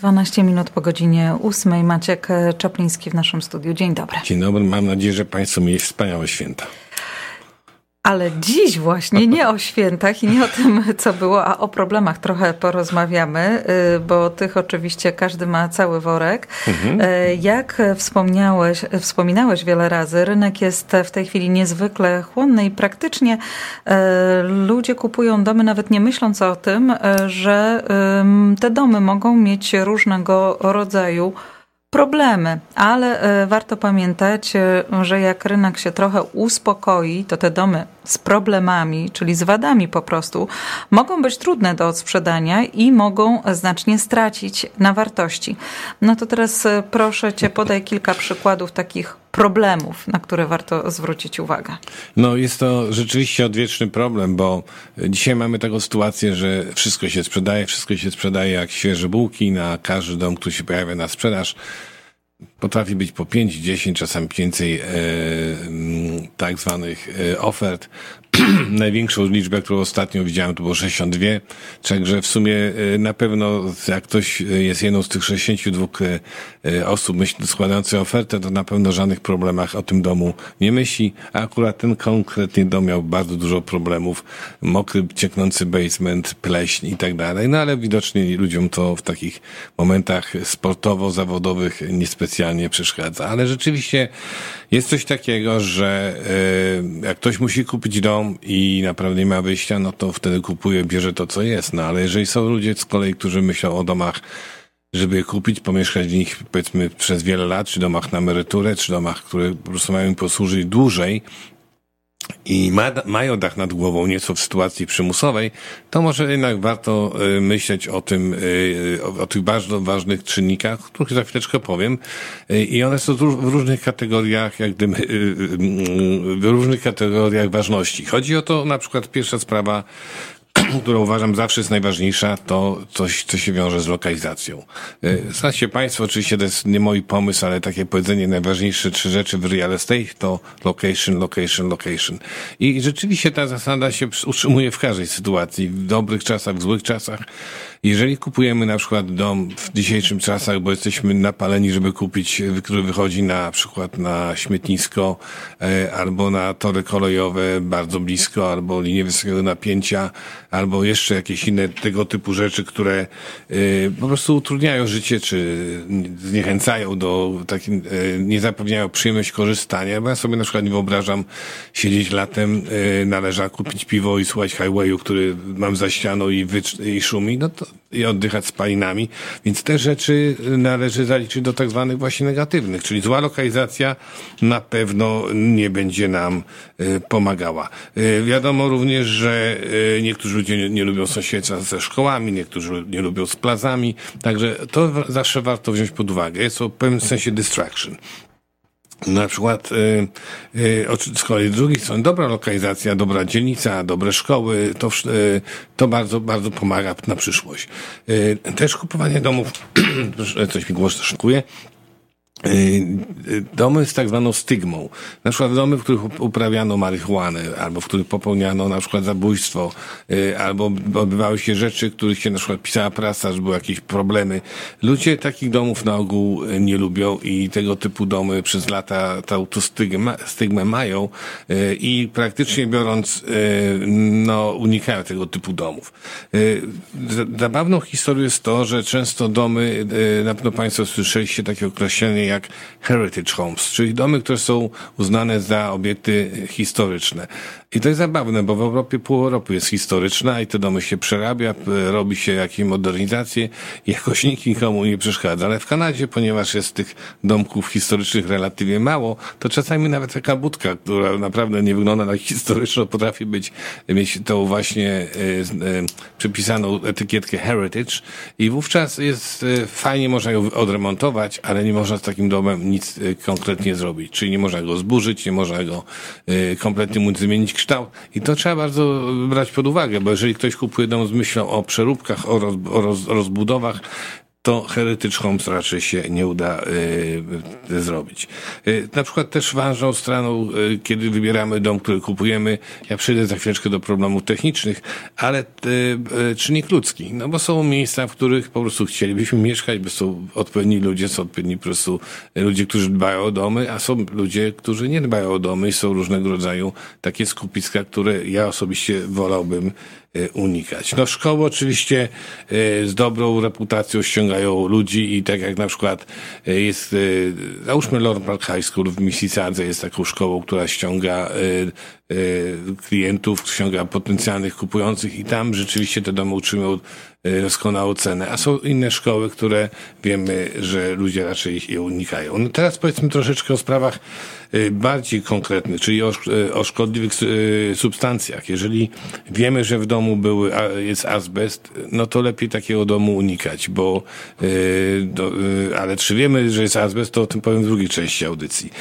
12 minut po godzinie 8. Maciek Czapliński w naszym studiu. Dzień dobry. Dzień dobry. Mam nadzieję, że Państwo mieli wspaniałe święta. Ale dziś właśnie nie o świętach i nie o tym, co było, a o problemach trochę porozmawiamy, y, bo tych oczywiście każdy ma cały worek. Mhm. Y, jak wspomniałeś, wspominałeś wiele razy, rynek jest w tej chwili niezwykle chłonny i praktycznie y, ludzie kupują domy nawet nie myśląc o tym, że te domy mogą mieć różnego rodzaju problemy, ale e, warto pamiętać, e, że jak rynek się trochę uspokoi, to te domy z problemami, czyli z wadami po prostu, mogą być trudne do odsprzedania i mogą znacznie stracić na wartości. No to teraz e, proszę Cię, podaj kilka przykładów takich problemów, na które warto zwrócić uwagę. No jest to rzeczywiście odwieczny problem, bo dzisiaj mamy taką sytuację, że wszystko się sprzedaje, wszystko się sprzedaje jak świeże bułki na każdy dom, który się pojawia na sprzedaż. Potrafi być po 5, 10, czasem więcej e, tak zwanych e, ofert. największą liczbę, którą ostatnio widziałem, to było 62. Także w sumie e, na pewno jak ktoś jest jedną z tych 62 e, osób składających ofertę, to na pewno żadnych problemach o tym domu nie myśli. A akurat ten konkretny dom miał bardzo dużo problemów. Mokry, cieknący basement, pleśń i tak dalej. No ale widocznie ludziom to w takich momentach sportowo-zawodowych niespecjalnie przeszkadza. Ale rzeczywiście jest coś takiego, że e, jak ktoś musi kupić dom, i naprawdę nie ma wyjścia, no to wtedy kupuje, bierze to, co jest. No ale jeżeli są ludzie z kolei, którzy myślą o domach, żeby je kupić, pomieszkać w nich powiedzmy przez wiele lat, czy domach na emeryturę, czy domach, które po prostu mają im posłużyć dłużej, i ma, mają dach nad głową nieco w sytuacji przymusowej, to może jednak warto y, myśleć o tym, y, o, o tych bardzo ważnych czynnikach, o których za chwileczkę powiem. Y, I one są w różnych kategoriach, jak gdyby, w różnych kategoriach ważności. Chodzi o to, na przykład pierwsza sprawa, którą uważam zawsze jest najważniejsza, to coś, co się wiąże z lokalizacją. E, znacie Państwo, oczywiście to jest nie mój pomysł, ale takie powiedzenie, najważniejsze trzy rzeczy w real estate to location, location, location. I rzeczywiście ta zasada się utrzymuje w każdej sytuacji, w dobrych czasach, w złych czasach. Jeżeli kupujemy na przykład dom w dzisiejszym czasach, bo jesteśmy napaleni, żeby kupić, który wychodzi na przykład na śmietnisko, e, albo na tory kolejowe bardzo blisko, albo linię wysokiego napięcia, albo jeszcze jakieś inne tego typu rzeczy, które y, po prostu utrudniają życie, czy zniechęcają do takim, y, nie zapewniają przyjemność korzystania. Bo ja sobie na przykład nie wyobrażam siedzieć latem y, na leżaku, pić piwo i słuchać highwayu, który mam za ścianą i, i szumi, no to i oddychać spalinami. Więc te rzeczy należy zaliczyć do tak zwanych właśnie negatywnych, czyli zła lokalizacja na pewno nie będzie nam pomagała. Wiadomo również, że niektórzy ludzie nie, nie lubią sąsiedztwa ze szkołami, niektórzy nie lubią z plazami, także to zawsze warto wziąć pod uwagę. Jest to w pewnym sensie distraction. Na przykład, y, y, z kolei z drugiej strony, dobra lokalizacja, dobra dzielnica, dobre szkoły, to, y, to bardzo, bardzo pomaga na przyszłość. Y, też kupowanie domów, coś mi głos szykuje, domy z tak zwaną stygmą. Na przykład domy, w których uprawiano marihuanę, albo w których popełniano na przykład zabójstwo, y, albo odbywały się rzeczy, których się na przykład pisała prasa, że były jakieś problemy. Ludzie takich domów na ogół nie lubią i tego typu domy przez lata tą, tą stygmę mają i praktycznie biorąc, no, unikają tego typu domów. Zabawną historią jest to, że często domy, na pewno Państwo słyszeliście takie określenie jak heritage homes, czyli domy, które są uznane za obiekty historyczne. I to jest zabawne, bo w Europie pół Europy jest historyczna i te domy się przerabia, robi się jakieś modernizacje i jakoś nikt nikomu nie przeszkadza. Ale w Kanadzie, ponieważ jest tych domków historycznych relatywnie mało, to czasami nawet taka budka, która naprawdę nie wygląda na historyczną, potrafi być, mieć tą właśnie e, e, przypisaną etykietkę heritage i wówczas jest e, fajnie, można ją odremontować, ale nie można z takim domem nic konkretnie zrobić. Czyli nie można go zburzyć, nie można go kompletnie mu zmienić kształt. I to trzeba bardzo brać pod uwagę, bo jeżeli ktoś kupuje dom z myślą o przeróbkach, o, roz, o roz, rozbudowach, to Heritage Homes raczej się nie uda y, zrobić. Y, na przykład też ważną stroną, y, kiedy wybieramy dom, który kupujemy, ja przejdę za chwileczkę do problemów technicznych, ale czynnik ludzki, no bo są miejsca, w których po prostu chcielibyśmy mieszkać, bo są odpowiedni ludzie, są odpowiedni po prostu ludzie, którzy dbają o domy, a są ludzie, którzy nie dbają o domy i są różnego rodzaju takie skupiska, które ja osobiście wolałbym E, unikać. No szkoły oczywiście e, z dobrą reputacją ściągają ludzi i tak jak na przykład e, jest, załóżmy Lord Park High School w Mississadze jest taką szkołą, która ściąga klientów, ściąga potencjalnych kupujących i tam rzeczywiście te domy utrzymują doskonałą cenę, a są inne szkoły, które wiemy, że ludzie raczej je unikają. No teraz powiedzmy troszeczkę o sprawach bardziej konkretnych, czyli o, o szkodliwych substancjach. Jeżeli wiemy, że w domu były, jest azbest, no to lepiej takiego domu unikać, bo do, ale czy wiemy, że jest azbest, to o tym powiem w drugiej części audycji.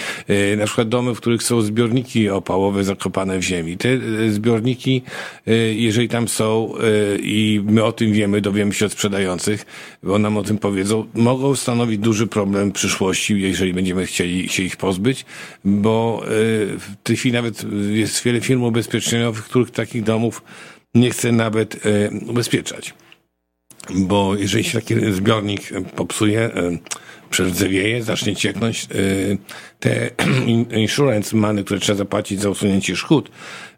Na przykład domy, w których są zbiorniki opałowe zakopane w ziemi. Te yy, zbiorniki, yy, jeżeli tam są yy, i my o tym wiemy, dowiemy się od sprzedających, bo nam o tym powiedzą, mogą stanowić duży problem w przyszłości, jeżeli będziemy chcieli się ich pozbyć, bo w tej chwili nawet jest wiele firm ubezpieczeniowych, których takich domów nie chce nawet e, ubezpieczać. Bo jeżeli się taki zbiornik popsuje, e, przerdzewieje, zacznie cieknąć, e, te insurance money, które trzeba zapłacić za usunięcie szkód,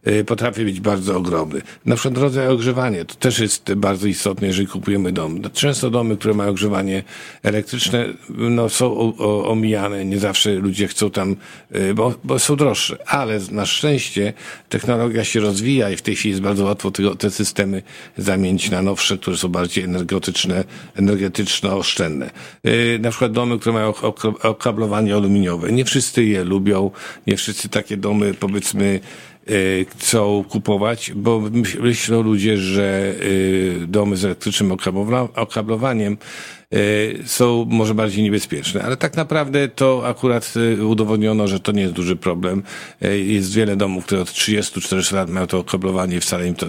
Y, potrafi być bardzo ogromny. Na przykład rodzaj ogrzewania, to też jest bardzo istotne, jeżeli kupujemy dom. No, często domy, które mają ogrzewanie elektryczne, no, są omijane, nie zawsze ludzie chcą tam, y, bo, bo są droższe, ale na szczęście technologia się rozwija i w tej chwili jest bardzo łatwo te systemy zamienić na nowsze, które są bardziej energetyczne, energetyczno oszczędne. Y, na przykład domy, które mają okablowanie aluminiowe. Nie wszyscy je lubią, nie wszyscy takie domy, powiedzmy, Y, chcą kupować, bo myślą ludzie, że y, domy z elektrycznym okablowaniem są może bardziej niebezpieczne. Ale tak naprawdę to akurat y, udowodniono, że to nie jest duży problem. Y, jest wiele domów, które od 30-40 lat mają to okablowanie i wcale im to,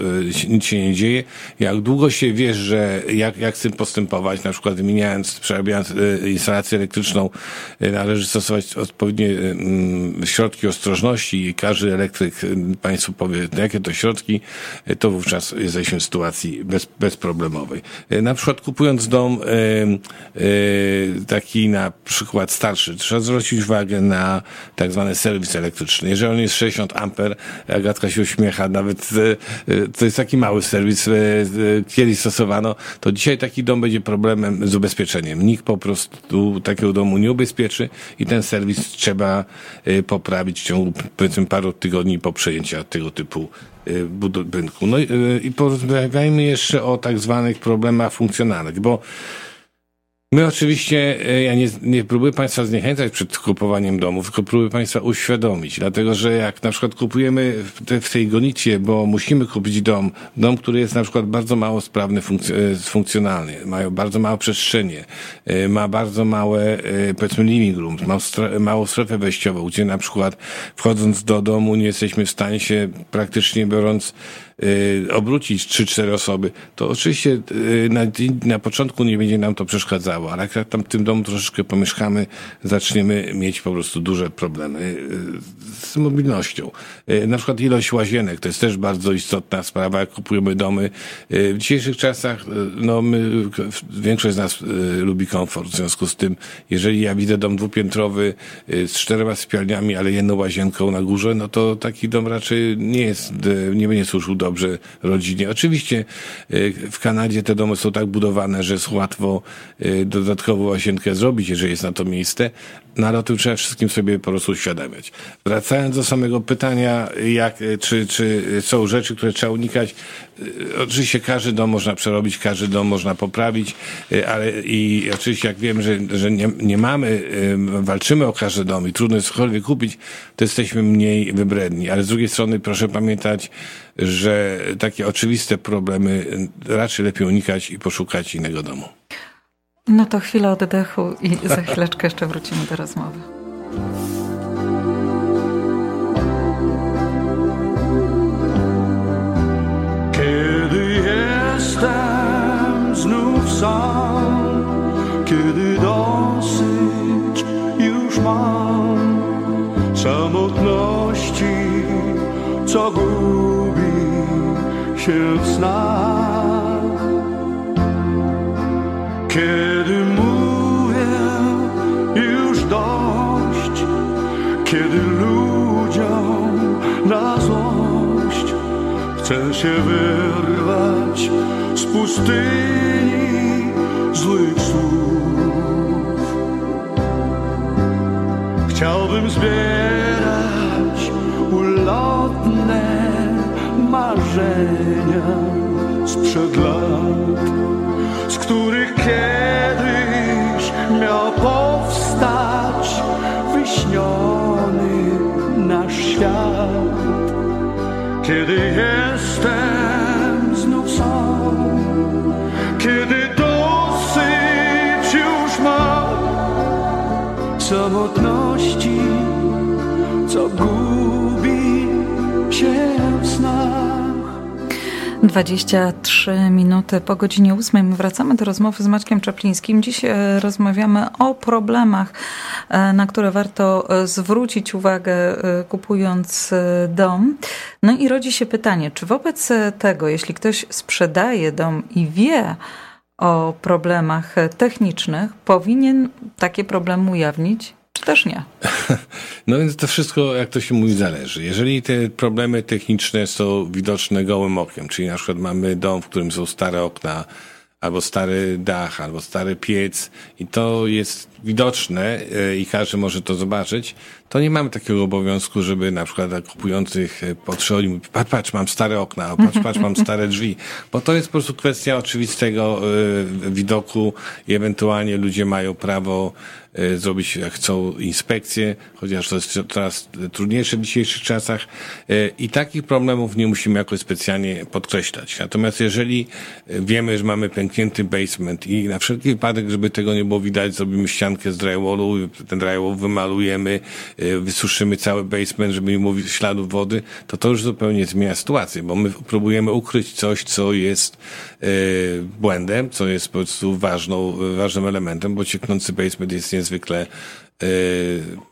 nic się nie dzieje. Jak długo się wiesz, że jak, jak z tym postępować, na przykład wymieniając, przerabiając instalację elektryczną, należy stosować odpowiednie mm, środki ostrożności i każdy elektryk Państwu powie, jakie to środki, to wówczas jesteśmy w sytuacji bez, bezproblemowej. Na przykład kupując dom, Y, taki na przykład starszy, trzeba zwrócić uwagę na tak zwany serwis elektryczny. Jeżeli on jest 60 amper, Agatka się uśmiecha, nawet y, y, to jest taki mały serwis, kiedyś stosowano, to dzisiaj taki dom będzie problemem z ubezpieczeniem. Nikt po prostu takiego domu nie ubezpieczy i ten serwis trzeba poprawić w ciągu powiedzmy paru tygodni po przejęciu tego typu budynku. No i porozmawiajmy jeszcze o tak zwanych problemach funkcjonalnych, bo My oczywiście, e, ja nie, nie próbuję Państwa zniechęcać przed kupowaniem domów, tylko próbuję Państwa uświadomić, dlatego że jak na przykład kupujemy w, te, w tej gonicie, bo musimy kupić dom, dom, który jest na przykład bardzo mało sprawny, funkc- e, funkcjonalny, mają bardzo małe przestrzenie, e, ma bardzo małe, powiedzmy living rooms, ma stre- małą strefę wejściową, gdzie na przykład wchodząc do domu nie jesteśmy w stanie się praktycznie biorąc obrócić 3-4 osoby, to oczywiście na, na początku nie będzie nam to przeszkadzało, ale jak tam w tym domu troszeczkę pomieszkamy, zaczniemy mieć po prostu duże problemy y, z mobilnością. Na przykład ilość łazienek, to jest też bardzo istotna sprawa, jak kupujemy domy. W dzisiejszych czasach, no my, większość z nas lubi komfort, w związku z tym, jeżeli ja widzę dom dwupiętrowy z czterema sypialniami, ale jedną łazienką na górze, no to taki dom raczej nie jest, nie będzie służył dobrze rodzinie. Oczywiście y, w Kanadzie te domy są tak budowane, że jest łatwo y, dodatkową łazienkę zrobić, jeżeli jest na to miejsce, no ale o tym trzeba wszystkim sobie po prostu uświadamiać. Wracając do samego pytania, jak, czy, czy są rzeczy, które trzeba unikać, oczywiście każdy dom można przerobić, każdy dom można poprawić, ale i oczywiście jak wiem, że, że nie, nie mamy, walczymy o każdy dom i trudno jest cokolwiek kupić, to jesteśmy mniej wybredni. Ale z drugiej strony proszę pamiętać, że takie oczywiste problemy raczej lepiej unikać i poszukać innego domu. No to chwila oddechu i za chwileczkę jeszcze wrócimy do rozmowy. Kiedy jestem znów sam kiedy dosyć już mam samotności, co gubi się w. Kiedy mówię już dość, kiedy ludziom na złość chcę się wyrwać z pustyni złych słów. Chciałbym zbierać ulotne marzenia sprzed lat, kiedyś miał powstać wyśniony nasz świat. Kiedy jestem znów sam, kiedy dosyć już mam samotności, co gubi 23 minuty po godzinie 8 wracamy do rozmowy z Maćkiem Czaplińskim. Dziś e, rozmawiamy o problemach, e, na które warto e, zwrócić uwagę kupując dom. No i rodzi się pytanie, czy wobec tego, jeśli ktoś sprzedaje dom i wie o problemach technicznych, powinien takie problemy ujawnić? Też nie? No więc to wszystko, jak to się mówi, zależy. Jeżeli te problemy techniczne są widoczne gołym okiem, czyli na przykład mamy dom, w którym są stare okna, albo stary dach, albo stary piec i to jest widoczne e, i każdy może to zobaczyć, to nie mamy takiego obowiązku, żeby na przykład kupujących e, podszedł i patrz, patrz, mam stare okna, patrz, patrz, mam stare drzwi, bo to jest po prostu kwestia oczywistego e, widoku i ewentualnie ludzie mają prawo zrobić, jak chcą, inspekcję, chociaż to jest coraz trudniejsze w dzisiejszych czasach i takich problemów nie musimy jakoś specjalnie podkreślać. Natomiast jeżeli wiemy, że mamy pęknięty basement i na wszelki wypadek, żeby tego nie było widać, zrobimy ścianę ściankę z drywallu, ten drywall wymalujemy, y, wysuszymy cały basement, żeby nie mówić śladów wody, to to już zupełnie zmienia sytuację, bo my próbujemy ukryć coś, co jest y, błędem, co jest po prostu ważną, ważnym elementem, bo cieknący basement jest niezwykle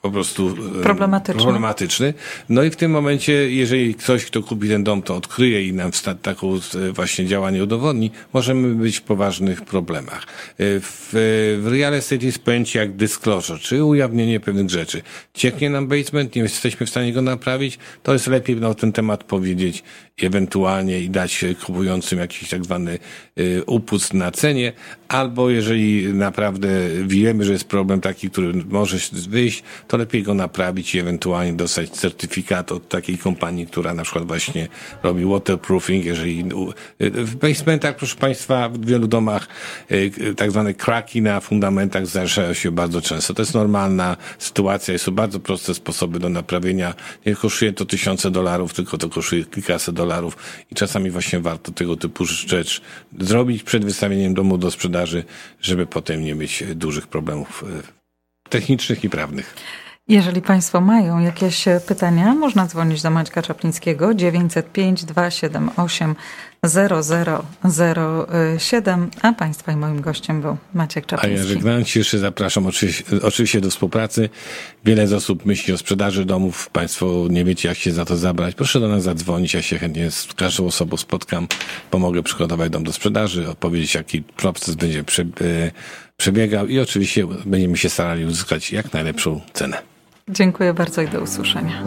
po prostu y, problematyczny. problematyczny. No i w tym momencie, jeżeli ktoś, kto kupi ten dom, to odkryje i nam taką y, właśnie działanie udowodni, możemy być w poważnych problemach. W, w real estate jest pojęcie jak disclosure, czyli ujawnienie pewnych rzeczy. Cieknie nam basement, nie jesteśmy w stanie go naprawić, to jest lepiej na ten temat powiedzieć ewentualnie i dać kupującym jakiś tak zwany upust na cenie, albo jeżeli naprawdę wiemy, że jest problem taki, który może wyjść, to lepiej go naprawić i ewentualnie dostać certyfikat od takiej kompanii, która na przykład właśnie robi waterproofing, jeżeli w basementach, proszę Państwa, w wielu domach y, tak zwane kraki na fundamentach zdarzają się bardzo często. To jest normalna sytuacja, są bardzo proste sposoby do naprawienia. Nie kosztuje to tysiące dolarów, tylko to kosztuje kilkaset dolarów i czasami właśnie warto tego typu rzecz zrobić przed wystawieniem domu do sprzedaży, żeby potem nie mieć dużych problemów y, technicznych i prawnych. Jeżeli Państwo mają jakieś pytania, można dzwonić do Maćka Czaplińskiego 905 278 0007, a Państwa i moim gościem był Maciek Czapliński. A ja żegnając się jeszcze zapraszam oczywiście, oczywiście do współpracy. Wiele z osób myśli o sprzedaży domów. Państwo nie wiecie, jak się za to zabrać. Proszę do nas zadzwonić. Ja się chętnie z każdą osobą spotkam. Pomogę przygotować dom do sprzedaży, odpowiedzieć, jaki proces będzie e, przebiegał i oczywiście będziemy się starali uzyskać jak najlepszą cenę. Dziękuję bardzo i do usłyszenia.